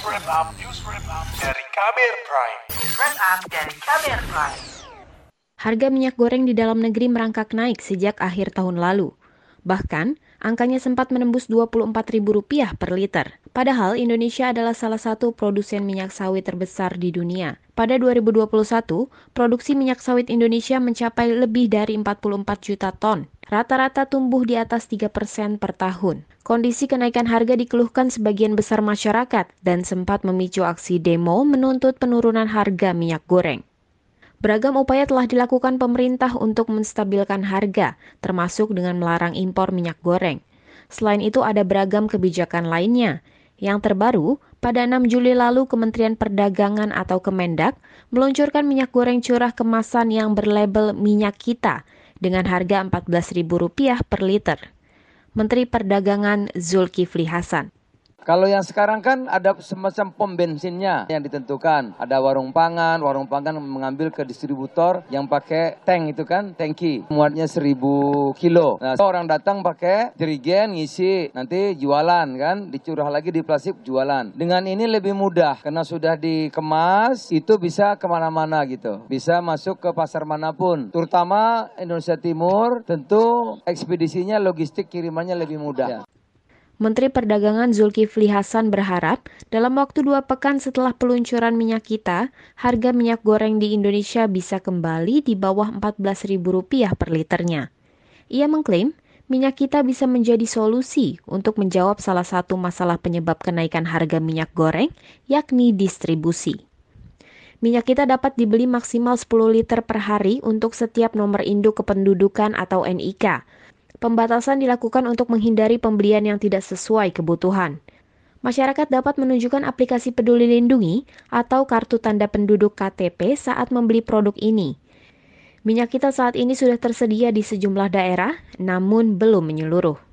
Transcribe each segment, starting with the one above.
News Wrap Up, News Wrap Up dari Kamer Prime. News Wrap Up dari Kamer Prime. Harga minyak goreng di dalam negeri merangkak naik sejak akhir tahun lalu. Bahkan, angkanya sempat menembus Rp24.000 per liter. Padahal Indonesia adalah salah satu produsen minyak sawit terbesar di dunia. Pada 2021, produksi minyak sawit Indonesia mencapai lebih dari 44 juta ton. Rata-rata tumbuh di atas 3 persen per tahun. Kondisi kenaikan harga dikeluhkan sebagian besar masyarakat dan sempat memicu aksi demo menuntut penurunan harga minyak goreng. Beragam upaya telah dilakukan pemerintah untuk menstabilkan harga, termasuk dengan melarang impor minyak goreng. Selain itu ada beragam kebijakan lainnya. Yang terbaru, pada 6 Juli lalu Kementerian Perdagangan atau Kemendak meluncurkan minyak goreng curah kemasan yang berlabel minyak kita dengan harga Rp14.000 per liter. Menteri Perdagangan Zulkifli Hasan. Kalau yang sekarang kan ada semacam pom bensinnya yang ditentukan. Ada warung pangan, warung pangan mengambil ke distributor yang pakai tank itu kan, tangki. Muatnya 1000 kilo. Nah, orang datang pakai jerigen ngisi, nanti jualan kan, dicurah lagi di plastik jualan. Dengan ini lebih mudah karena sudah dikemas, itu bisa ke mana-mana gitu. Bisa masuk ke pasar mana pun. Terutama Indonesia Timur, tentu ekspedisinya, logistik kirimannya lebih mudah. Ya. Menteri Perdagangan Zulkifli Hasan berharap dalam waktu dua pekan setelah peluncuran minyak kita, harga minyak goreng di Indonesia bisa kembali di bawah Rp14.000 per liternya. Ia mengklaim minyak kita bisa menjadi solusi untuk menjawab salah satu masalah penyebab kenaikan harga minyak goreng, yakni distribusi. Minyak kita dapat dibeli maksimal 10 liter per hari untuk setiap nomor induk kependudukan atau NIK, Pembatasan dilakukan untuk menghindari pembelian yang tidak sesuai kebutuhan. Masyarakat dapat menunjukkan aplikasi Peduli Lindungi atau kartu tanda penduduk KTP saat membeli produk ini. Minyak kita saat ini sudah tersedia di sejumlah daerah, namun belum menyeluruh.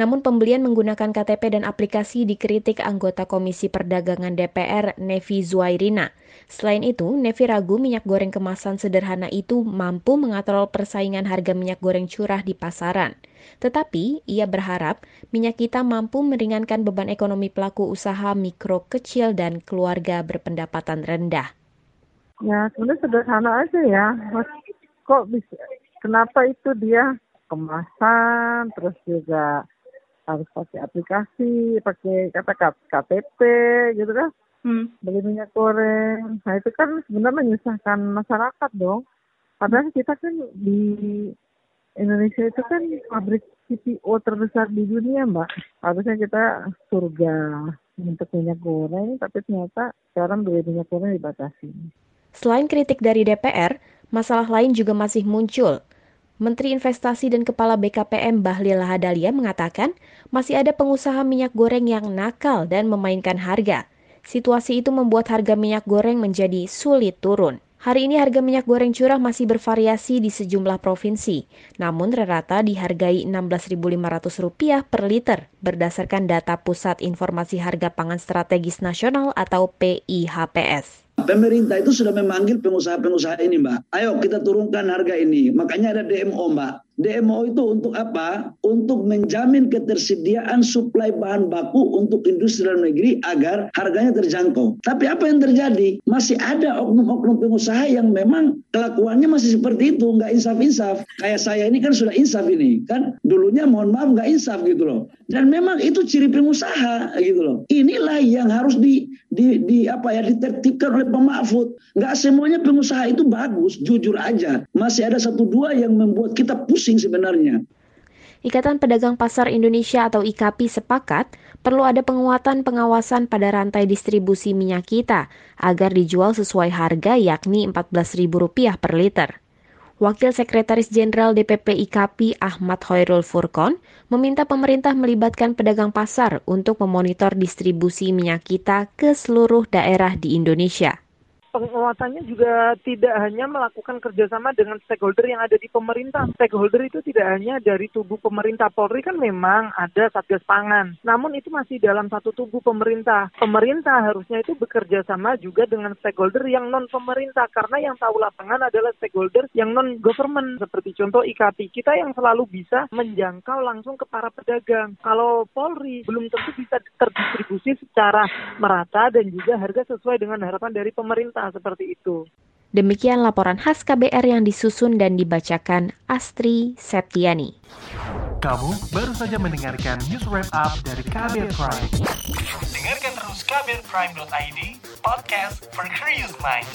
Namun pembelian menggunakan KTP dan aplikasi dikritik anggota Komisi Perdagangan DPR Nevi Zuairina. Selain itu, Nevi ragu minyak goreng kemasan sederhana itu mampu mengatrol persaingan harga minyak goreng curah di pasaran. Tetapi, ia berharap minyak kita mampu meringankan beban ekonomi pelaku usaha mikro kecil dan keluarga berpendapatan rendah. Ya, sebenarnya sederhana aja ya. Kok bisa, kenapa itu dia kemasan, terus juga harus pakai aplikasi, pakai kata KTP gitu kan. Hmm. Beli minyak goreng. Nah itu kan sebenarnya menyusahkan masyarakat dong. Padahal kita kan di Indonesia itu kan pabrik CPO terbesar di dunia, Mbak. Harusnya kita surga untuk minyak goreng, tapi ternyata sekarang beli minyak goreng dibatasi. Selain kritik dari DPR, masalah lain juga masih muncul, Menteri Investasi dan Kepala BKPM Bahlil Lahadalia mengatakan masih ada pengusaha minyak goreng yang nakal dan memainkan harga. Situasi itu membuat harga minyak goreng menjadi sulit turun. Hari ini harga minyak goreng curah masih bervariasi di sejumlah provinsi, namun rata dihargai Rp16.500 per liter berdasarkan data Pusat Informasi Harga Pangan Strategis Nasional atau PIHPS. Pemerintah itu sudah memanggil pengusaha-pengusaha ini, Mbak. Ayo kita turunkan harga ini. Makanya ada DMO, Mbak. DMO itu untuk apa? Untuk menjamin ketersediaan suplai bahan baku untuk industri dalam negeri agar harganya terjangkau. Tapi apa yang terjadi? Masih ada oknum-oknum pengusaha yang memang kelakuannya masih seperti itu, nggak insaf-insaf. Kayak saya ini kan sudah insaf ini, kan dulunya mohon maaf nggak insaf gitu loh. Dan memang itu ciri pengusaha gitu loh. Inilah yang harus di, di, di apa ya ditertibkan oleh Pak Mahfud. Nggak semuanya pengusaha itu bagus, jujur aja. Masih ada satu dua yang membuat kita pusing sebenarnya. Ikatan Pedagang Pasar Indonesia atau IKAPI sepakat perlu ada penguatan pengawasan pada rantai distribusi minyak kita agar dijual sesuai harga yakni Rp14.000 per liter. Wakil Sekretaris Jenderal DPP IKAPI Ahmad Hoirul Furkon meminta pemerintah melibatkan pedagang pasar untuk memonitor distribusi minyak kita ke seluruh daerah di Indonesia. Penguatannya juga tidak hanya melakukan kerjasama dengan stakeholder yang ada di pemerintah. Stakeholder itu tidak hanya dari tubuh pemerintah. Polri kan memang ada Satgas Pangan. Namun itu masih dalam satu tubuh pemerintah. Pemerintah harusnya itu bekerja sama juga dengan stakeholder yang non pemerintah. Karena yang tahu lapangan adalah stakeholder yang non government. Seperti contoh IKP kita yang selalu bisa menjangkau langsung ke para pedagang. Kalau Polri belum tentu bisa terdistribusi secara merata dan juga harga sesuai dengan harapan dari pemerintah seperti itu. Demikian laporan khas KBR yang disusun dan dibacakan Astri Septiani. Kamu baru saja mendengarkan news wrap up dari KBR Prime. Dengarkan terus kbrprime.id, podcast for curious mind.